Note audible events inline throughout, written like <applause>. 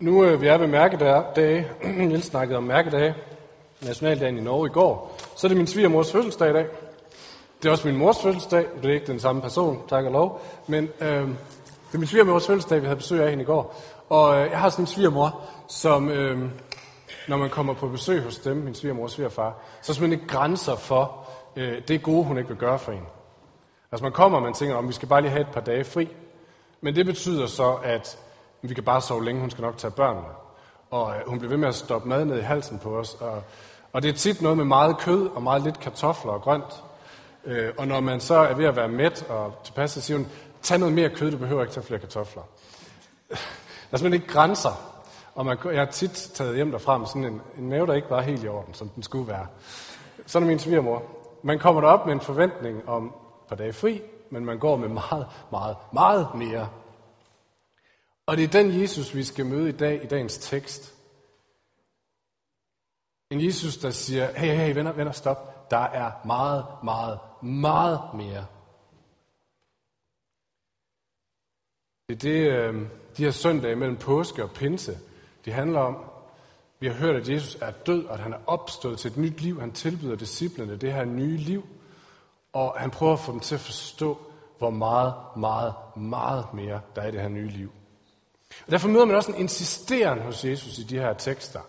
Nu øh, vi er ved mærkedage, <clears throat> Niels snakkede om mærkedage, nationaldagen i Norge i går, så er det min svigermors fødselsdag i dag. Det er også min mors fødselsdag, det er ikke den samme person, tak og lov, men øh, det er min svigermors fødselsdag, vi havde besøg af hende i går. Og øh, jeg har sådan en svigermor, som øh, når man kommer på besøg hos dem, min svigermor og svigerfar, så er simpelthen ikke grænser for øh, det gode, hun ikke vil gøre for en. Altså man kommer, og man tænker, om vi skal bare lige have et par dage fri. Men det betyder så, at vi kan bare sove længe, hun skal nok tage børnene. Og øh, hun blev ved med at stoppe mad ned i halsen på os. Og, og det er tit noget med meget kød og meget lidt kartofler og grønt. Øh, og når man så er ved at være mæt og tilpas, så siger hun, tag noget mere kød, du behøver ikke tage flere kartofler. Der er simpelthen ikke grænser. Og man, jeg har tit taget hjem derfra med sådan en, en mave, der ikke var helt i orden, som den skulle være. Sådan er min svigermor. Man kommer derop med en forventning om et par dage fri, men man går med meget, meget, meget mere og det er den Jesus, vi skal møde i dag i dagens tekst. En Jesus, der siger, hey, hey, venner, venner, stop. Der er meget, meget, meget mere. Det er det, øh, de her søndage mellem påske og pinse, det handler om. Vi har hørt, at Jesus er død, og at han er opstået til et nyt liv. Han tilbyder disciplene det her nye liv. Og han prøver at få dem til at forstå, hvor meget, meget, meget mere der er i det her nye liv. Og derfor møder man også en insisteren hos Jesus i de her tekster.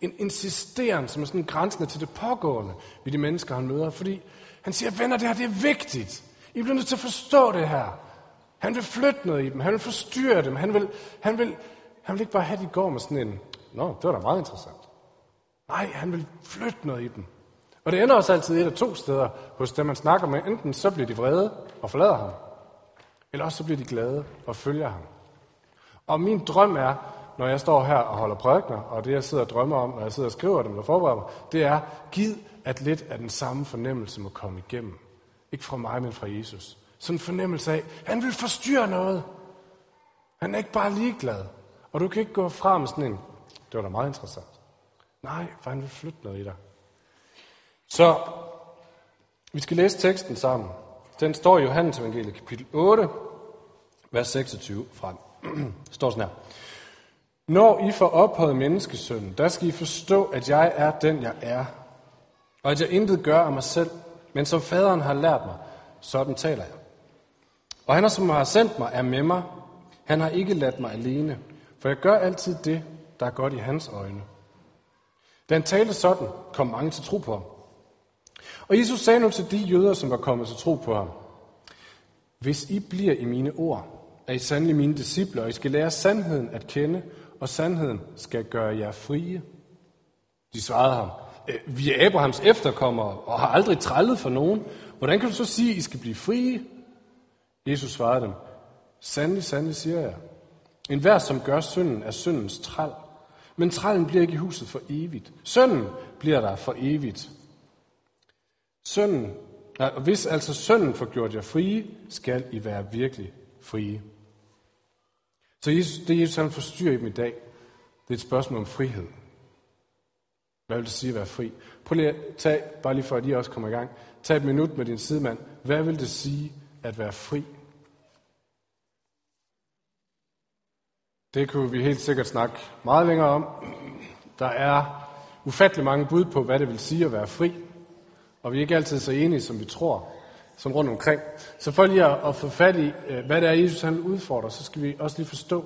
En insisteren, som er sådan grænsende til det pågående ved de mennesker, han møder. Fordi han siger, venner, det her det er vigtigt. I bliver nødt til at forstå det her. Han vil flytte noget i dem. Han vil forstyrre dem. Han vil, han vil, han vil ikke bare have, at de går med sådan en, nå, det var da meget interessant. Nej, han vil flytte noget i dem. Og det ender også altid et af to steder hos dem, man snakker med. Enten så bliver de vrede og forlader ham, eller også så bliver de glade og følger ham. Og min drøm er, når jeg står her og holder prædikner, og det jeg sidder og drømmer om, når jeg sidder og skriver dem og forbereder mig, det er, giv at lidt af den samme fornemmelse må komme igennem. Ikke fra mig, men fra Jesus. Sådan en fornemmelse af, han vil forstyrre noget. Han er ikke bare ligeglad. Og du kan ikke gå frem med sådan en, det var da meget interessant. Nej, for han vil flytte noget i dig. Så vi skal læse teksten sammen. Den står i Johannes evangeliet kapitel 8, vers 26 frem. <clears throat> står sådan her. Når I får ophøjet menneskesønnen, der skal I forstå, at jeg er den, jeg er. Og at jeg intet gør af mig selv, men som faderen har lært mig, sådan taler jeg. Og han, som har sendt mig, er med mig. Han har ikke ladt mig alene, for jeg gør altid det, der er godt i hans øjne. Da han talte sådan, kom mange til tro på ham. Og Jesus sagde nu til de jøder, som var kommet til tro på ham, Hvis I bliver i mine ord, er I sandelig mine disciple, og I skal lære sandheden at kende, og sandheden skal gøre jer frie. De svarede ham, øh, vi er Abrahams efterkommere og har aldrig trællet for nogen. Hvordan kan du så sige, at I skal blive frie? Jesus svarede dem, sandelig, sandelig siger jeg. En hver, som gør synden, er syndens træl. Men trællen bliver ikke i huset for evigt. Sønnen bliver der for evigt. Sønnen, hvis altså sønnen får gjort jer frie, skal I være virkelig frie. Så Jesus, det Jesus han forstyrrer i dem i dag, det er et spørgsmål om frihed. Hvad vil det sige at være fri? Prøv lige at tage, bare lige for at I også kommer i gang, tag et minut med din sidemand. Hvad vil det sige at være fri? Det kunne vi helt sikkert snakke meget længere om. Der er ufattelig mange bud på, hvad det vil sige at være fri. Og vi er ikke altid så enige, som vi tror som rundt omkring. Så for lige at, at få fat i, øh, hvad det er, Jesus han udfordrer, så skal vi også lige forstå,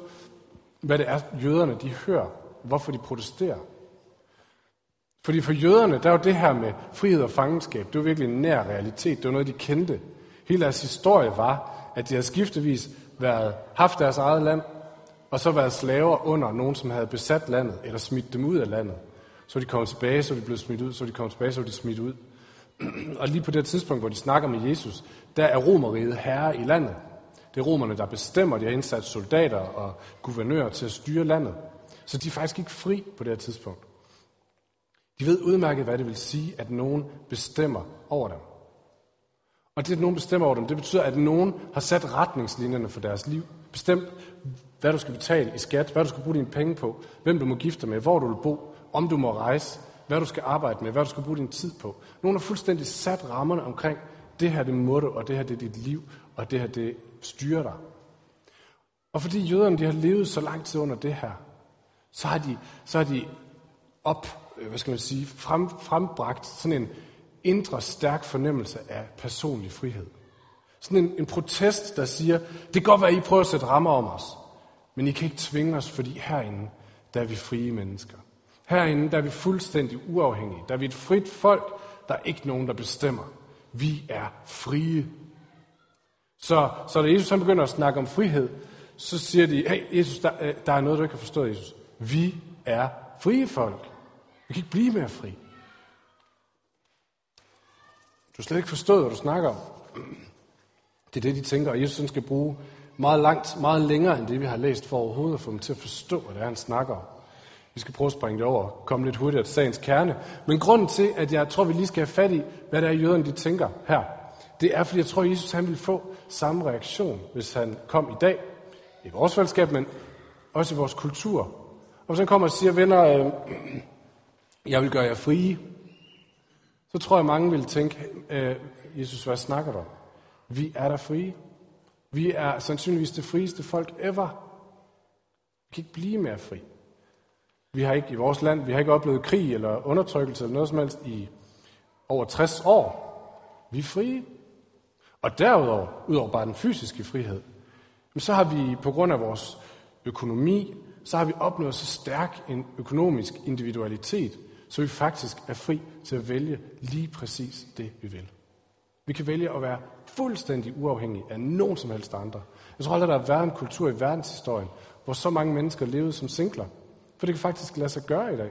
hvad det er, jøderne de hører, hvorfor de protesterer. Fordi for jøderne, der var det her med frihed og fangenskab, det var virkelig en nær realitet, det var noget, de kendte. Hele deres historie var, at de havde skiftevis været, haft deres eget land, og så været slaver under nogen, som havde besat landet, eller smidt dem ud af landet. Så de kom tilbage, så de blev smidt ud, så de kom tilbage, så de smidt ud. <clears throat> Og lige på det tidspunkt, hvor de snakker med Jesus, der er romeriet herre i landet. Det er romerne, der bestemmer, de har indsat soldater og guvernører til at styre landet. Så de er faktisk ikke fri på det her tidspunkt. De ved udmærket, hvad det vil sige, at nogen bestemmer over dem. Og det, at nogen bestemmer over dem, det betyder, at nogen har sat retningslinjerne for deres liv. Bestemt, hvad du skal betale i skat, hvad du skal bruge dine penge på, hvem du må gifte med, hvor du vil bo, om du må rejse, hvad du skal arbejde med, hvad du skal bruge din tid på. Nogen har fuldstændig sat rammerne omkring, det her det må du, og det her det er dit liv, og det her det styrer dig. Og fordi jøderne de har levet så lang tid under det her, så har de, så har de op, øh, hvad skal man sige, frem, frembragt sådan en indre stærk fornemmelse af personlig frihed. Sådan en, en protest, der siger, det kan godt være, at I prøver at sætte rammer om os, men I kan ikke tvinge os, fordi herinde, der er vi frie mennesker. Herinde, der er vi fuldstændig uafhængige. Der er vi et frit folk. Der er ikke nogen, der bestemmer. Vi er frie. Så, så da Jesus han begynder at snakke om frihed, så siger de, hey Jesus, der, øh, der er noget, du ikke har forstået, Jesus. Vi er frie folk. Vi kan ikke blive mere fri. Du har slet ikke forstået, hvad du snakker om. Det er det, de tænker, og Jesus skal bruge meget langt, meget længere end det, vi har læst for overhovedet at få dem til at forstå, hvad det er, han snakker om. Vi skal prøve at springe det over og komme lidt hurtigere til sagens kerne. Men grunden til, at jeg tror, vi lige skal have fat i, hvad det er, jøderne de tænker her, det er, fordi jeg tror, at Jesus han ville få samme reaktion, hvis han kom i dag, i vores fællesskab, men også i vores kultur. Og hvis han kommer og siger, venner, øh, jeg vil gøre jer frie, så tror jeg, mange vil tænke, øh, Jesus, hvad snakker du om? Vi er der frie. Vi er sandsynligvis det frieste folk ever. Vi kan ikke blive mere fri. Vi har ikke i vores land, vi har ikke oplevet krig eller undertrykkelse eller noget som helst i over 60 år. Vi er frie. Og derudover, udover bare den fysiske frihed, så har vi på grund af vores økonomi, så har vi opnået så stærk en økonomisk individualitet, så vi faktisk er fri til at vælge lige præcis det, vi vil. Vi kan vælge at være fuldstændig uafhængige af nogen som helst andre. Jeg tror aldrig, der har været en kultur i verdenshistorien, hvor så mange mennesker levede som singler. For det kan faktisk lade sig gøre i dag.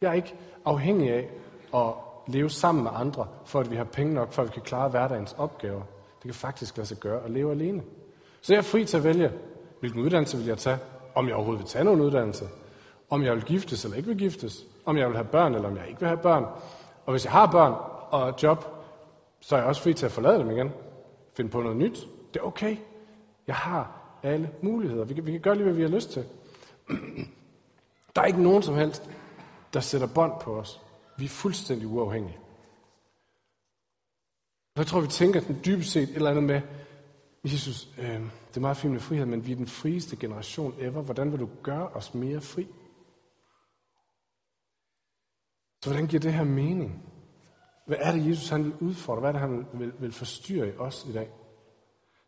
Jeg er ikke afhængig af at leve sammen med andre, for at vi har penge nok, for at vi kan klare hverdagens opgaver. Det kan faktisk lade sig gøre at leve alene. Så jeg er fri til at vælge, hvilken uddannelse vil jeg tage, om jeg overhovedet vil tage nogen uddannelse, om jeg vil giftes eller ikke vil giftes, om jeg vil have børn eller om jeg ikke vil have børn. Og hvis jeg har børn og job, så er jeg også fri til at forlade dem igen. Finde på noget nyt. Det er okay. Jeg har alle muligheder. Vi kan, vi kan gøre lige, hvad vi har lyst til. <clears throat> Der er ikke nogen som helst, der sætter bånd på os. Vi er fuldstændig uafhængige. Jeg tror, vi tænker den dybest set et eller andet med, Jesus, øh, det er meget fint med frihed, men vi er den frieste generation ever. Hvordan vil du gøre os mere fri? Så hvordan giver det her mening? Hvad er det, Jesus han vil udfordre? Hvad er det, han vil, vil forstyrre i os i dag?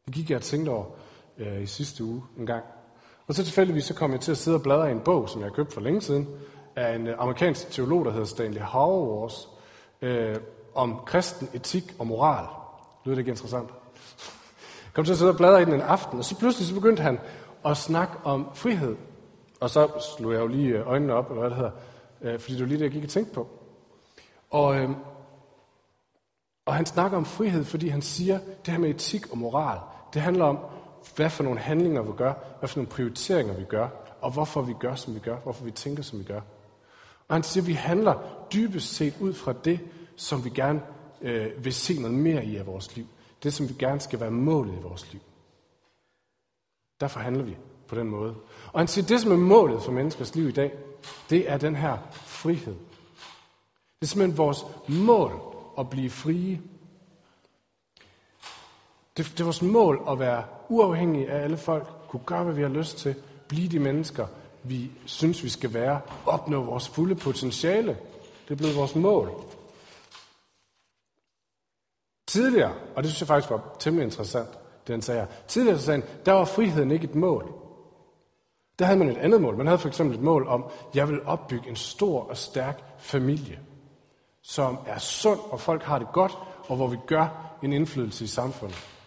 Det gik jeg og tænkte over øh, i sidste uge en gang. Og så tilfældigvis så kom jeg til at sidde og bladre i en bog, som jeg købte for længe siden, af en øh, amerikansk teolog, der hedder Stanley Hauerwas, øh, om kristen etik og moral. Lyder det ikke interessant? Jeg <laughs> kom til at sidde og bladre i den en aften, og så pludselig så begyndte han at snakke om frihed. Og så slog jeg jo lige øh, øjnene op, eller hvad det hedder, øh, fordi det var lige det, jeg gik og tænkte på. Og, øh, og han snakker om frihed, fordi han siger, det her med etik og moral, det handler om, hvad for nogle handlinger vi gør, hvad for nogle prioriteringer vi gør, og hvorfor vi gør, som vi gør, hvorfor vi tænker, som vi gør. Og han siger, at vi handler dybest set ud fra det, som vi gerne øh, vil se noget mere i af vores liv. Det, som vi gerne skal være målet i vores liv. Derfor handler vi på den måde. Og han siger, at det, som er målet for menneskers liv i dag, det er den her frihed. Det er simpelthen vores mål at blive frie. Det, det er vores mål at være uafhængige af alle folk, kunne gøre, hvad vi har lyst til, blive de mennesker, vi synes, vi skal være, opnå vores fulde potentiale. Det er blevet vores mål. Tidligere, og det synes jeg faktisk var temmelig interessant, det han sagde tidligere så sagde han, der var friheden ikke et mål. Der havde man et andet mål. Man havde for eksempel et mål om, jeg vil opbygge en stor og stærk familie, som er sund, og folk har det godt, og hvor vi gør en indflydelse i samfundet.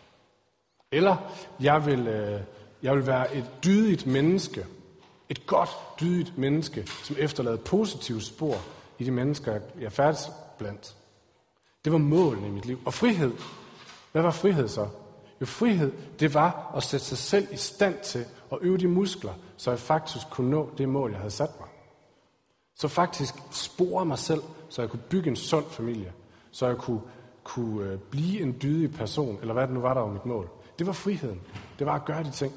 Eller jeg vil, øh, jeg vil være et dydigt menneske, et godt, dydigt menneske, som efterlader positive spor i de mennesker, jeg færdes blandt. Det var målene i mit liv. Og frihed. Hvad var frihed så? Jo, frihed, det var at sætte sig selv i stand til at øve de muskler, så jeg faktisk kunne nå det mål, jeg havde sat mig. Så faktisk spore mig selv, så jeg kunne bygge en sund familie. Så jeg kunne, kunne øh, blive en dydig person, eller hvad det nu var, der var mit mål. Det var friheden. Det var at gøre de ting.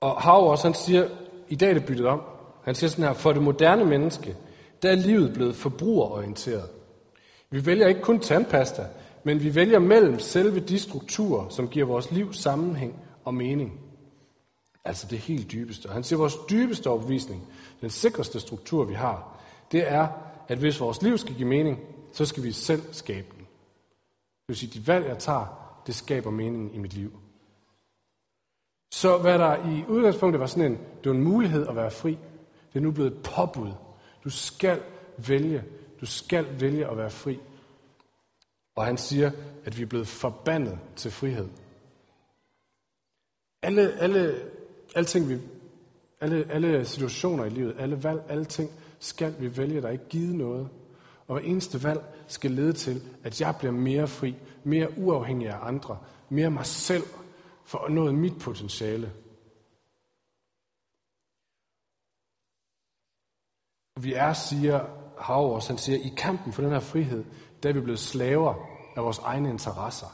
Og Havers, han siger, i dag er det byttet om. Han siger sådan her, for det moderne menneske, der er livet blevet forbrugerorienteret. Vi vælger ikke kun tandpasta, men vi vælger mellem selve de strukturer, som giver vores liv sammenhæng og mening. Altså det helt dybeste. Og han siger, at vores dybeste overbevisning, den sikreste struktur, vi har, det er, at hvis vores liv skal give mening, så skal vi selv skabe den. Det vil sige, de valg, jeg tager, det skaber mening i mit liv. Så hvad der i udgangspunktet var sådan en, det var en mulighed at være fri, det er nu blevet et påbud. Du skal vælge. Du skal vælge at være fri. Og han siger, at vi er blevet forbandet til frihed. Alle, alle, alting, ting, vi, alle, alle situationer i livet, alle valg, alle ting, skal vi vælge, der er ikke givet noget. Og hver eneste valg skal lede til, at jeg bliver mere fri, mere uafhængig af andre, mere mig selv, for at nå mit potentiale. Vi er, siger Havårs, han siger, i kampen for den her frihed, der er vi blevet slaver af vores egne interesser.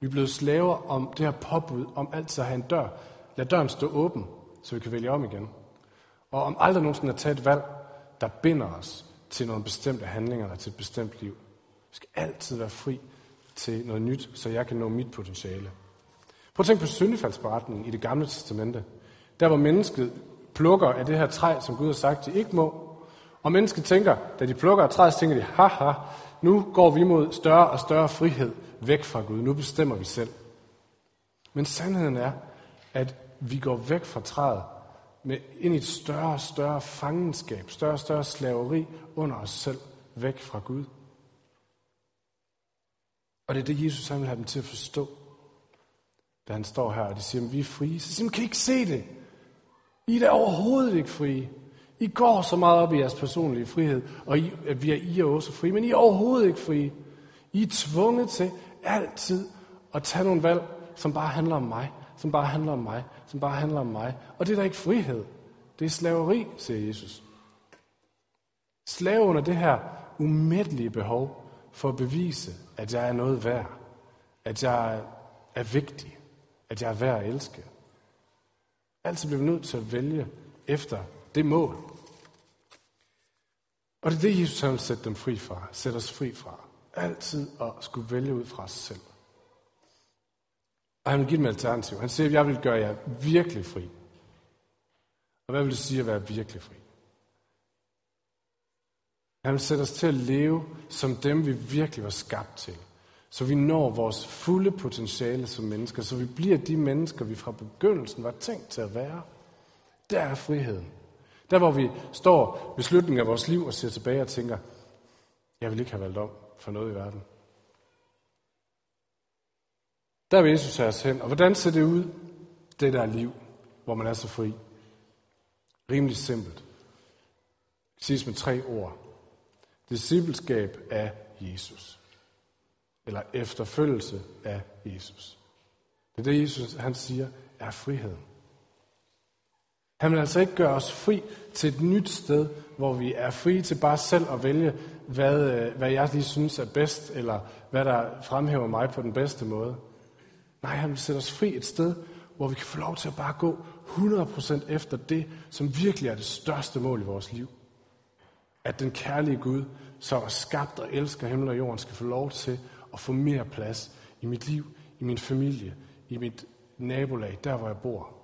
Vi er blevet slaver om det her påbud om altid at have en dør. Lad døren stå åben, så vi kan vælge om igen. Og om aldrig nogensinde at tage et valg, der binder os til nogle bestemte handlinger eller til et bestemt liv. Vi skal altid være fri til noget nyt, så jeg kan nå mit potentiale. Prøv at tænke på syndefaldsberetningen i det gamle testamente. Der hvor mennesket plukker af det her træ, som Gud har sagt, de ikke må. Og mennesket tænker, da de plukker af træet, så tænker de, haha, nu går vi mod større og større frihed væk fra Gud. Nu bestemmer vi selv. Men sandheden er, at vi går væk fra træet med ind i et større og større fangenskab, større og større slaveri under os selv, væk fra Gud. Og det er det, Jesus han vil have dem til at forstå, da han står her, og de siger, at vi er frie. Så siger kan I ikke se det? I er da overhovedet ikke frie. I går så meget op i jeres personlige frihed, og I, at vi er, I er også frie, men I er overhovedet ikke frie. I er tvunget til altid at tage nogle valg, som bare handler om mig, som bare handler om mig, som bare handler om mig. Og det er da ikke frihed. Det er slaveri, siger Jesus. Slave under det her umættelige behov for at bevise, at jeg er noget værd. At jeg er vigtig. At jeg er værd at elske. Altid bliver vi nødt til at vælge efter det mål. Og det er det, Jesus vil sætte dem fri fra. Sætte os fri fra. Altid at skulle vælge ud fra os selv. Og han vil give dem alternativ. Han siger, at jeg vil gøre jer virkelig fri. Og hvad vil det sige at være virkelig fri? Han vil sætte os til at leve som dem, vi virkelig var skabt til. Så vi når vores fulde potentiale som mennesker. Så vi bliver de mennesker, vi fra begyndelsen var tænkt til at være. Der er friheden. Der hvor vi står ved slutningen af vores liv og ser tilbage og tænker, jeg vil ikke have valgt om for noget i verden. Der vil Jesus have os hen. Og hvordan ser det ud, det der liv, hvor man er så fri? Rimelig simpelt. Det siges med tre ord. Discipleskab af Jesus. Eller efterfølgelse af Jesus. Det er det, Jesus han siger, er friheden. Han vil altså ikke gøre os fri til et nyt sted, hvor vi er fri til bare selv at vælge, hvad, øh, hvad jeg lige synes er bedst, eller hvad der fremhæver mig på den bedste måde. Nej, han vil sætte os fri et sted, hvor vi kan få lov til at bare gå 100% efter det, som virkelig er det største mål i vores liv. At den kærlige Gud, som er skabt og elsker himmel og jorden, skal få lov til at få mere plads i mit liv, i min familie, i mit nabolag, der hvor jeg bor.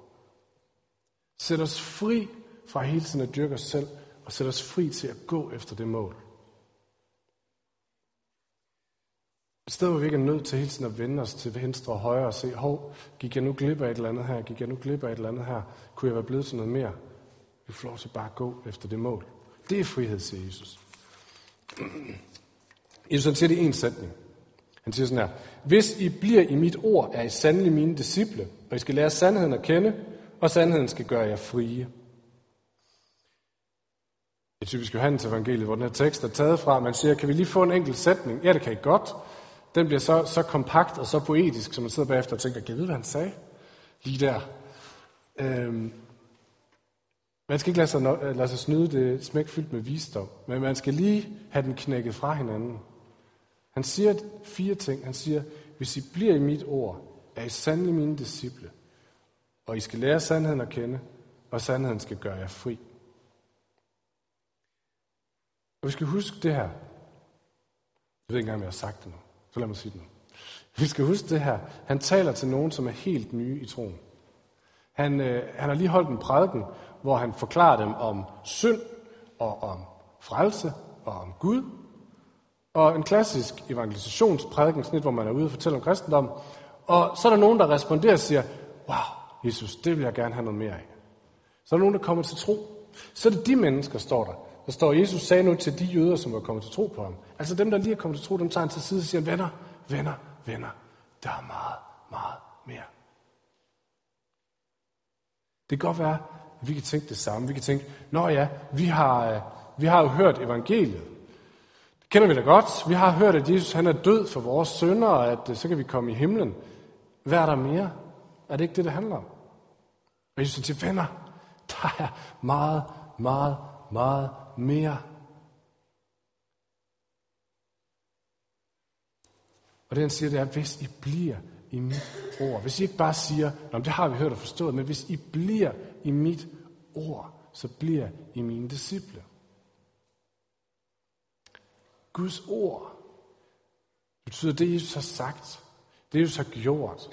Sæt os fri fra hele tiden at dyrke os selv, og sæt os fri til at gå efter det mål. Et sted, hvor vi ikke er nødt til hele tiden at vende os til venstre og højre og se, hov, gik jeg nu glip af et eller andet her, gik jeg nu glip af et eller andet her, kunne jeg være blevet til noget mere? Vi får lov til bare at gå efter det mål. Det er frihed, siger Jesus. <clears throat> Jesus han siger det i en sætning. Han siger sådan her, hvis I bliver i mit ord, er I sandelig mine disciple, og I skal lære sandheden at kende, og sandheden skal gøre jer frie. Det er typisk Johannes evangeliet, hvor den her tekst er taget fra. Man siger, kan vi lige få en enkelt sætning? Ja, det kan I godt. Den bliver så, så kompakt og så poetisk, som man sidder bagefter og tænker, kan jeg vide, hvad han sagde? Lige der. Øhm, man skal ikke lade sig, lade sig snyde det smækfyldt med visdom, men man skal lige have den knækket fra hinanden. Han siger fire ting. Han siger, hvis I bliver i mit ord, er I sandelig mine disciple, og I skal lære sandheden at kende, og sandheden skal gøre jer fri. Og vi skal huske det her. Jeg ved ikke engang, om jeg har sagt det nu. Så lad mig sige det nu. Vi skal huske det her. Han taler til nogen, som er helt nye i troen. Han, øh, han har lige holdt en prædiken, hvor han forklarer dem om synd og om frelse og om Gud. Og en klassisk evangelisationsprædiken, sådan et, hvor man er ude og fortælle om kristendom. Og så er der nogen, der responderer og siger, wow, Jesus, det vil jeg gerne have noget mere af. Så er der nogen, der kommer til tro. Så er det de mennesker, står der. Der står, Jesus sagde nu til de jøder, som var kommet til tro på ham. Altså dem, der lige er kommet til tro, dem tager han til side og siger, venner, venner, venner, der er meget, meget mere. Det kan godt være, at vi kan tænke det samme. Vi kan tænke, nå ja, vi har, øh, vi har jo hørt evangeliet. Det kender vi da godt. Vi har hørt, at Jesus han er død for vores sønder, og at øh, så kan vi komme i himlen. Hvad er der mere? Er det ikke det, det handler om? Og Jesus siger, venner, der er meget, meget, meget mere. Og det han siger, det er, hvis I bliver i mit ord. Hvis I ikke bare siger, Nå, det har vi hørt og forstået, men hvis I bliver i mit ord, så bliver I mine disciple. Guds ord det betyder det, Jesus har sagt, det Jesus har gjort,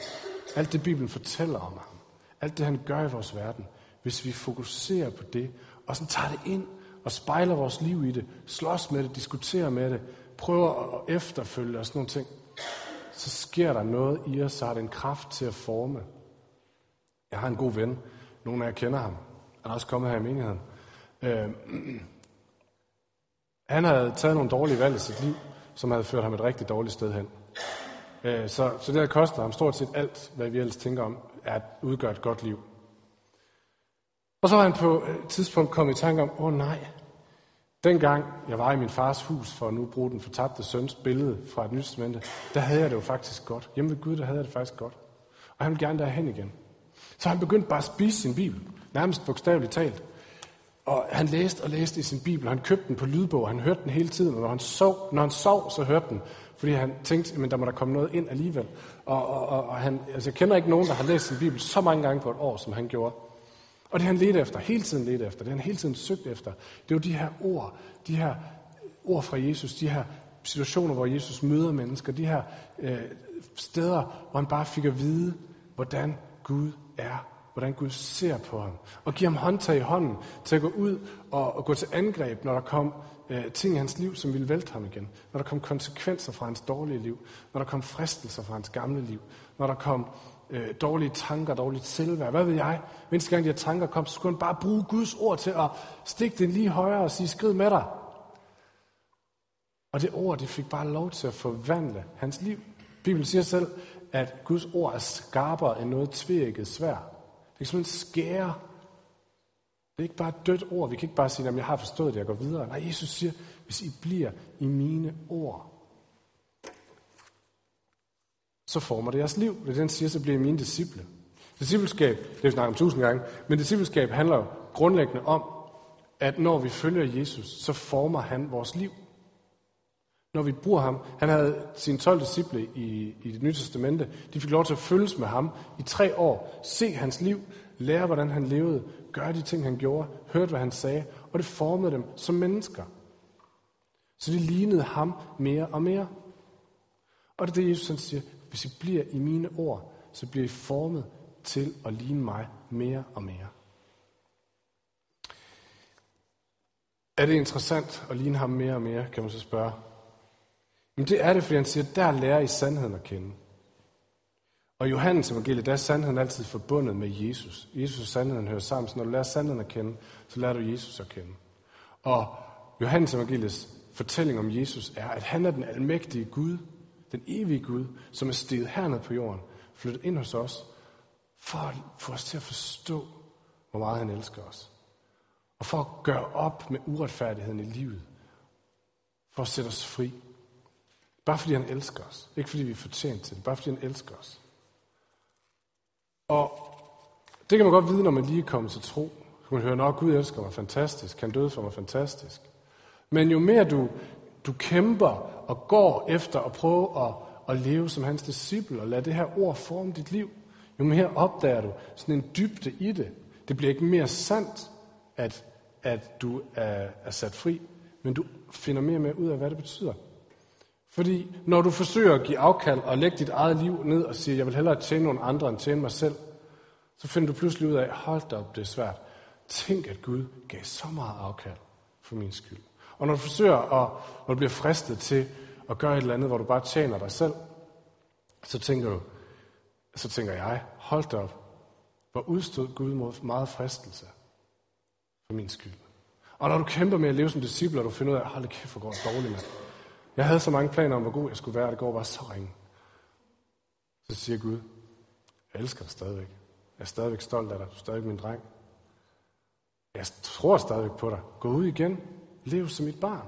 alt det Bibelen fortæller om ham, alt det han gør i vores verden, hvis vi fokuserer på det, og så tager det ind og spejler vores liv i det, slås med det, diskuterer med det, prøver at efterfølge og sådan nogle ting, så sker der noget i os, så har det en kraft til at forme. Jeg har en god ven, nogle af jer kender ham, han er også kommet her i menigheden. Øh, han havde taget nogle dårlige valg i sit liv, som havde ført ham et rigtig dårligt sted hen. Øh, så, så det har kostet ham stort set alt, hvad vi ellers tænker om, er at udgøre et godt liv. Og så var han på et tidspunkt kommet i tanke om, åh oh, nej, dengang jeg var i min fars hus, for at nu bruge den fortabte søns billede fra et nyt der havde jeg det jo faktisk godt. Hjemme ved Gud, der havde jeg det faktisk godt. Og han ville gerne derhen igen. Så han begyndte bare at spise sin bibel, nærmest bogstaveligt talt. Og han læste og læste i sin bibel, han købte den på lydbog, han hørte den hele tiden, og når han sov, når han sov så hørte den, fordi han tænkte, at der må der komme noget ind alligevel. Og, og, og, og han, altså jeg kender ikke nogen, der har læst sin bibel så mange gange på et år, som han gjorde. Og det han ledte efter, hele tiden ledte efter, det han hele tiden søgte efter, det var de her ord, de her ord fra Jesus, de her situationer, hvor Jesus møder mennesker, de her øh, steder, hvor han bare fik at vide, hvordan Gud er, hvordan Gud ser på ham, og giver ham håndtag i hånden til at gå ud og, og gå til angreb, når der kom øh, ting i hans liv, som ville vælte ham igen, når der kom konsekvenser fra hans dårlige liv, når der kom fristelser fra hans gamle liv, når der kom øh, dårlige tanker, dårligt selvværd, hvad ved jeg. Mindste gang de her tanker kom, så skulle han bare bruge Guds ord til at stikke den lige højere og sige, skrid med dig. Og det ord, det fik bare lov til at forvandle hans liv. Bibelen siger selv, at Guds ord er skarpere end noget tvækket svær. Det kan simpelthen skære. Det er ikke bare et dødt ord. Vi kan ikke bare sige, at jeg har forstået det, jeg går videre. Nej, Jesus siger, hvis I bliver i mine ord, så former det jeres liv. Det er siger, så bliver I mine disciple. Discipleskab, det har vi snakket om tusind gange, men discipleskab handler grundlæggende om, at når vi følger Jesus, så former han vores liv. Når vi bruger ham, han havde sine 12 disciple i, i det nye testamente, de fik lov til at følges med ham i tre år, se hans liv, lære hvordan han levede, gøre de ting han gjorde, hørte hvad han sagde, og det formede dem som mennesker. Så de lignede ham mere og mere. Og det er det, Jesus han siger, hvis I bliver i mine ord, så bliver I formet til at ligne mig mere og mere. Er det interessant at ligne ham mere og mere, kan man så spørge. Men det er det, fordi han siger, der lærer I sandheden at kende. Og i Johannes evangeliet, der er sandheden altid forbundet med Jesus. Jesus og sandheden hører sammen, så når du lærer sandheden at kende, så lærer du Jesus at kende. Og Johannes evangeliets fortælling om Jesus er, at han er den almægtige Gud, den evige Gud, som er steget herned på jorden, flyttet ind hos os, for at få os til at forstå, hvor meget han elsker os. Og for at gøre op med uretfærdigheden i livet. For at sætte os fri. Bare fordi han elsker os. Ikke fordi vi er fortjent til det. Bare fordi han elsker os. Og det kan man godt vide, når man lige er kommet til tro. Så kan man høre, at Gud elsker mig fantastisk. Han døde for mig fantastisk. Men jo mere du, du kæmper og går efter at prøve at, at leve som hans disciple og lade det her ord forme dit liv, jo mere opdager du sådan en dybde i det. Det bliver ikke mere sandt, at, at du er, er sat fri, men du finder mere med ud af, hvad det betyder. Fordi når du forsøger at give afkald og lægge dit eget liv ned og siger, jeg vil hellere tjene nogle andre end tjene mig selv, så finder du pludselig ud af, hold da op, det er svært. Tænk, at Gud gav så meget afkald for min skyld. Og når du forsøger, at, når du bliver fristet til at gøre et eller andet, hvor du bare tjener dig selv, så tænker du, så tænker jeg, hold da op, hvor udstod Gud mod meget fristelse for min skyld. Og når du kæmper med at leve som disciple, og du finder ud af, hold kæft, hvor går det dårligt mand. Jeg havde så mange planer om, hvor god jeg skulle være, og det går bare så ringe. Så siger Gud, jeg elsker dig stadigvæk. Jeg er stadigvæk stolt af dig. Du er stadigvæk min dreng. Jeg tror stadigvæk på dig. Gå ud igen. Lev som et barn.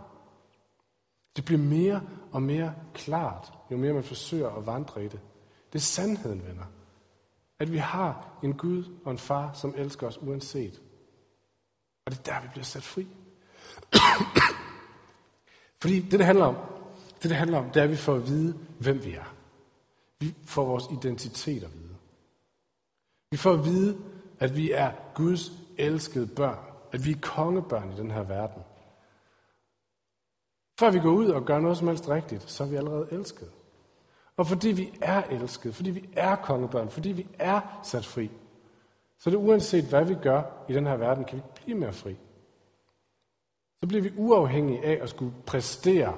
Det bliver mere og mere klart, jo mere man forsøger at vandre i det. Det er sandheden, venner. At vi har en Gud og en far, som elsker os uanset. Og det er der, vi bliver sat fri. <clears throat> Fordi det, det handler om, det, det handler om, det er, at vi får at vide, hvem vi er. Vi får vores identitet at vide. Vi får at vide, at vi er Guds elskede børn. At vi er kongebørn i den her verden. Før vi går ud og gør noget som helst rigtigt, så er vi allerede elsket. Og fordi vi er elsket, fordi vi er kongebørn, fordi vi er sat fri, så det uanset hvad vi gør i den her verden, kan vi blive mere fri. Så bliver vi uafhængige af at skulle præstere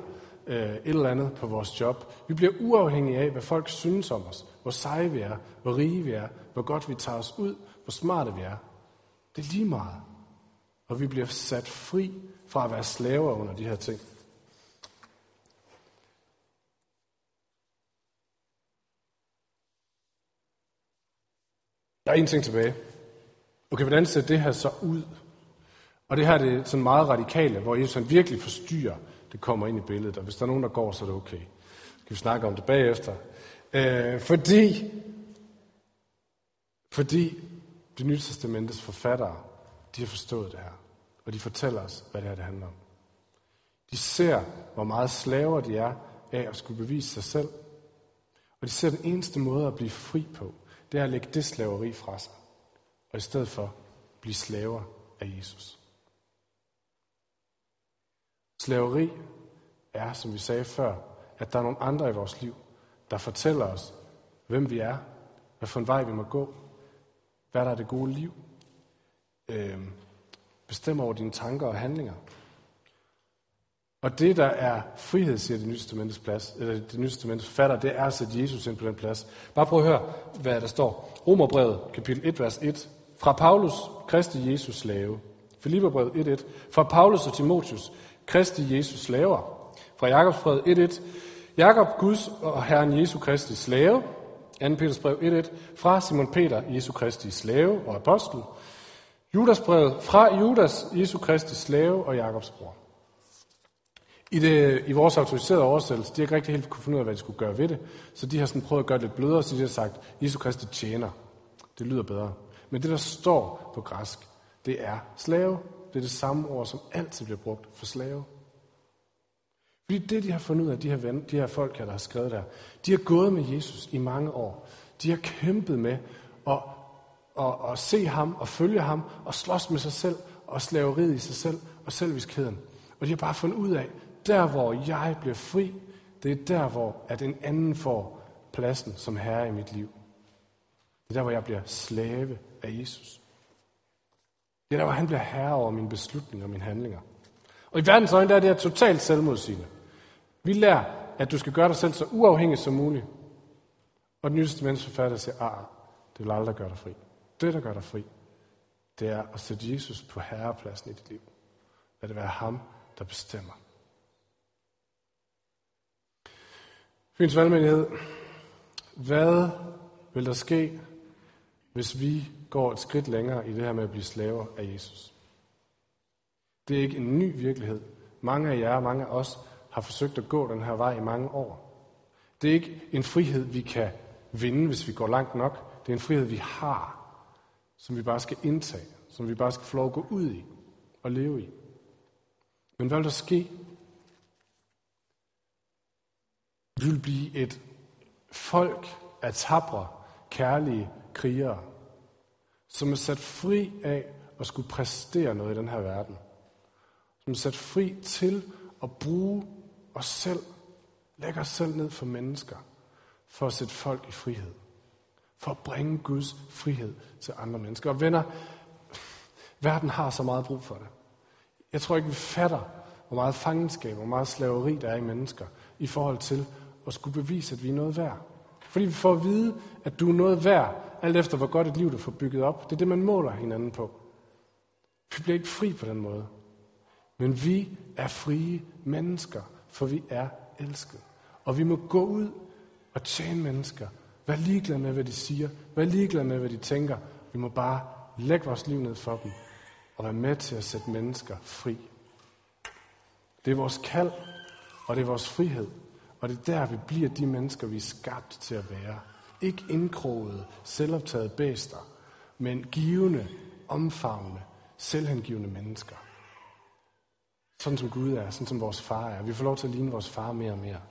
øh, et eller andet på vores job. Vi bliver uafhængige af, hvad folk synes om os, hvor seje vi er, hvor rige vi er, hvor godt vi tager os ud, hvor smarte vi er. Det er lige meget. Og vi bliver sat fri fra at være slaver under de her ting. Der er en ting tilbage. Okay, hvordan ser det her så ud? Og det her det er sådan meget radikale, hvor Jesus han virkelig forstyrrer, det kommer ind i billedet. Og hvis der er nogen, der går, så er det okay. Så kan vi snakke om det bagefter. Øh, fordi, fordi det nye testamentets forfattere, de har forstået det her. Og de fortæller os, hvad det her det handler om. De ser, hvor meget slaver de er af at skulle bevise sig selv. Og de ser den eneste måde at blive fri på, det er at lægge det slaveri fra sig, og i stedet for blive slaver af Jesus. Slaveri er, som vi sagde før, at der er nogle andre i vores liv, der fortæller os, hvem vi er, hvad for en vej vi må gå, hvad der er det gode liv, øh, bestemmer over dine tanker og handlinger. Og det, der er frihed, siger det nye testamentets, plads, eller det nye testamentets fatter, det er at sætte Jesus ind på den plads. Bare prøv at høre, hvad der står. Romerbrevet, kapitel 1, vers 1. Fra Paulus, Kristi Jesus slave. Filipperbrevet 1.1. Fra Paulus og Timotius, Kristi Jesus slaver. Fra Jakobsbrevet 1.1. Jakob, Guds og Herren Jesu Kristi slave. 2. Peters brev 1.1. Fra Simon Peter, Jesu Kristi slave og apostel. Judas brevet fra Judas, Jesu Kristi slave og Jakobs bror. I, det, I vores autoriserede oversættelse, de har ikke rigtig helt kunne finde ud af, hvad de skulle gøre ved det, så de har sådan prøvet at gøre det lidt blødere, så de har sagt, Jesu Kristi tjener. Det lyder bedre. Men det, der står på græsk, det er slave. Det er det samme ord, som altid bliver brugt for slave. Fordi det, de har fundet ud af, de her, ven, de her folk her, der har skrevet der, de har gået med Jesus i mange år. De har kæmpet med at, at, at se ham og følge ham og slås med sig selv og slaveriet i sig selv og selviskheden. Og de har bare fundet ud af, der hvor jeg bliver fri, det er der, hvor at en anden får pladsen som herre i mit liv. Det er der, hvor jeg bliver slave af Jesus. Det er der, hvor han bliver herre over mine beslutninger og mine handlinger. Og i verdens øjne, der er det her totalt selvmodsigende. Vi lærer, at du skal gøre dig selv så uafhængig som muligt. Og den nye testamentets siger, ah, det vil aldrig gøre dig fri. Det, der gør dig fri, det er at sætte Jesus på herrepladsen i dit liv. Lad det være ham, der bestemmer. Fyns valgmenighed, hvad vil der ske, hvis vi går et skridt længere i det her med at blive slaver af Jesus? Det er ikke en ny virkelighed. Mange af jer, mange af os, har forsøgt at gå den her vej i mange år. Det er ikke en frihed, vi kan vinde, hvis vi går langt nok. Det er en frihed, vi har, som vi bare skal indtage, som vi bare skal få lov at gå ud i og leve i. Men hvad vil der ske, Vi vil blive et folk af tabre, kærlige krigere, som er sat fri af at skulle præstere noget i den her verden. Som er sat fri til at bruge os selv, lægge os selv ned for mennesker, for at sætte folk i frihed. For at bringe Guds frihed til andre mennesker. Og venner, verden har så meget brug for det. Jeg tror ikke, vi fatter, hvor meget fangenskab, hvor meget slaveri der er i mennesker, i forhold til at skulle bevise, at vi er noget værd. Fordi vi får at vide, at du er noget værd, alt efter hvor godt et liv du får bygget op. Det er det, man måler hinanden på. Vi bliver ikke fri på den måde. Men vi er frie mennesker, for vi er elsket. Og vi må gå ud og tjene mennesker. Vær ligeglad med, hvad de siger. Vær ligeglad med, hvad de tænker. Vi må bare lægge vores liv ned for dem og være med til at sætte mennesker fri. Det er vores kald, og det er vores frihed. Og det er der, vi bliver de mennesker, vi er skabt til at være. Ikke indkrogede, selvoptaget bæster, men givende, omfavnende, selvhengivende mennesker. Sådan som Gud er, sådan som vores far er. Vi får lov til at ligne vores far mere og mere.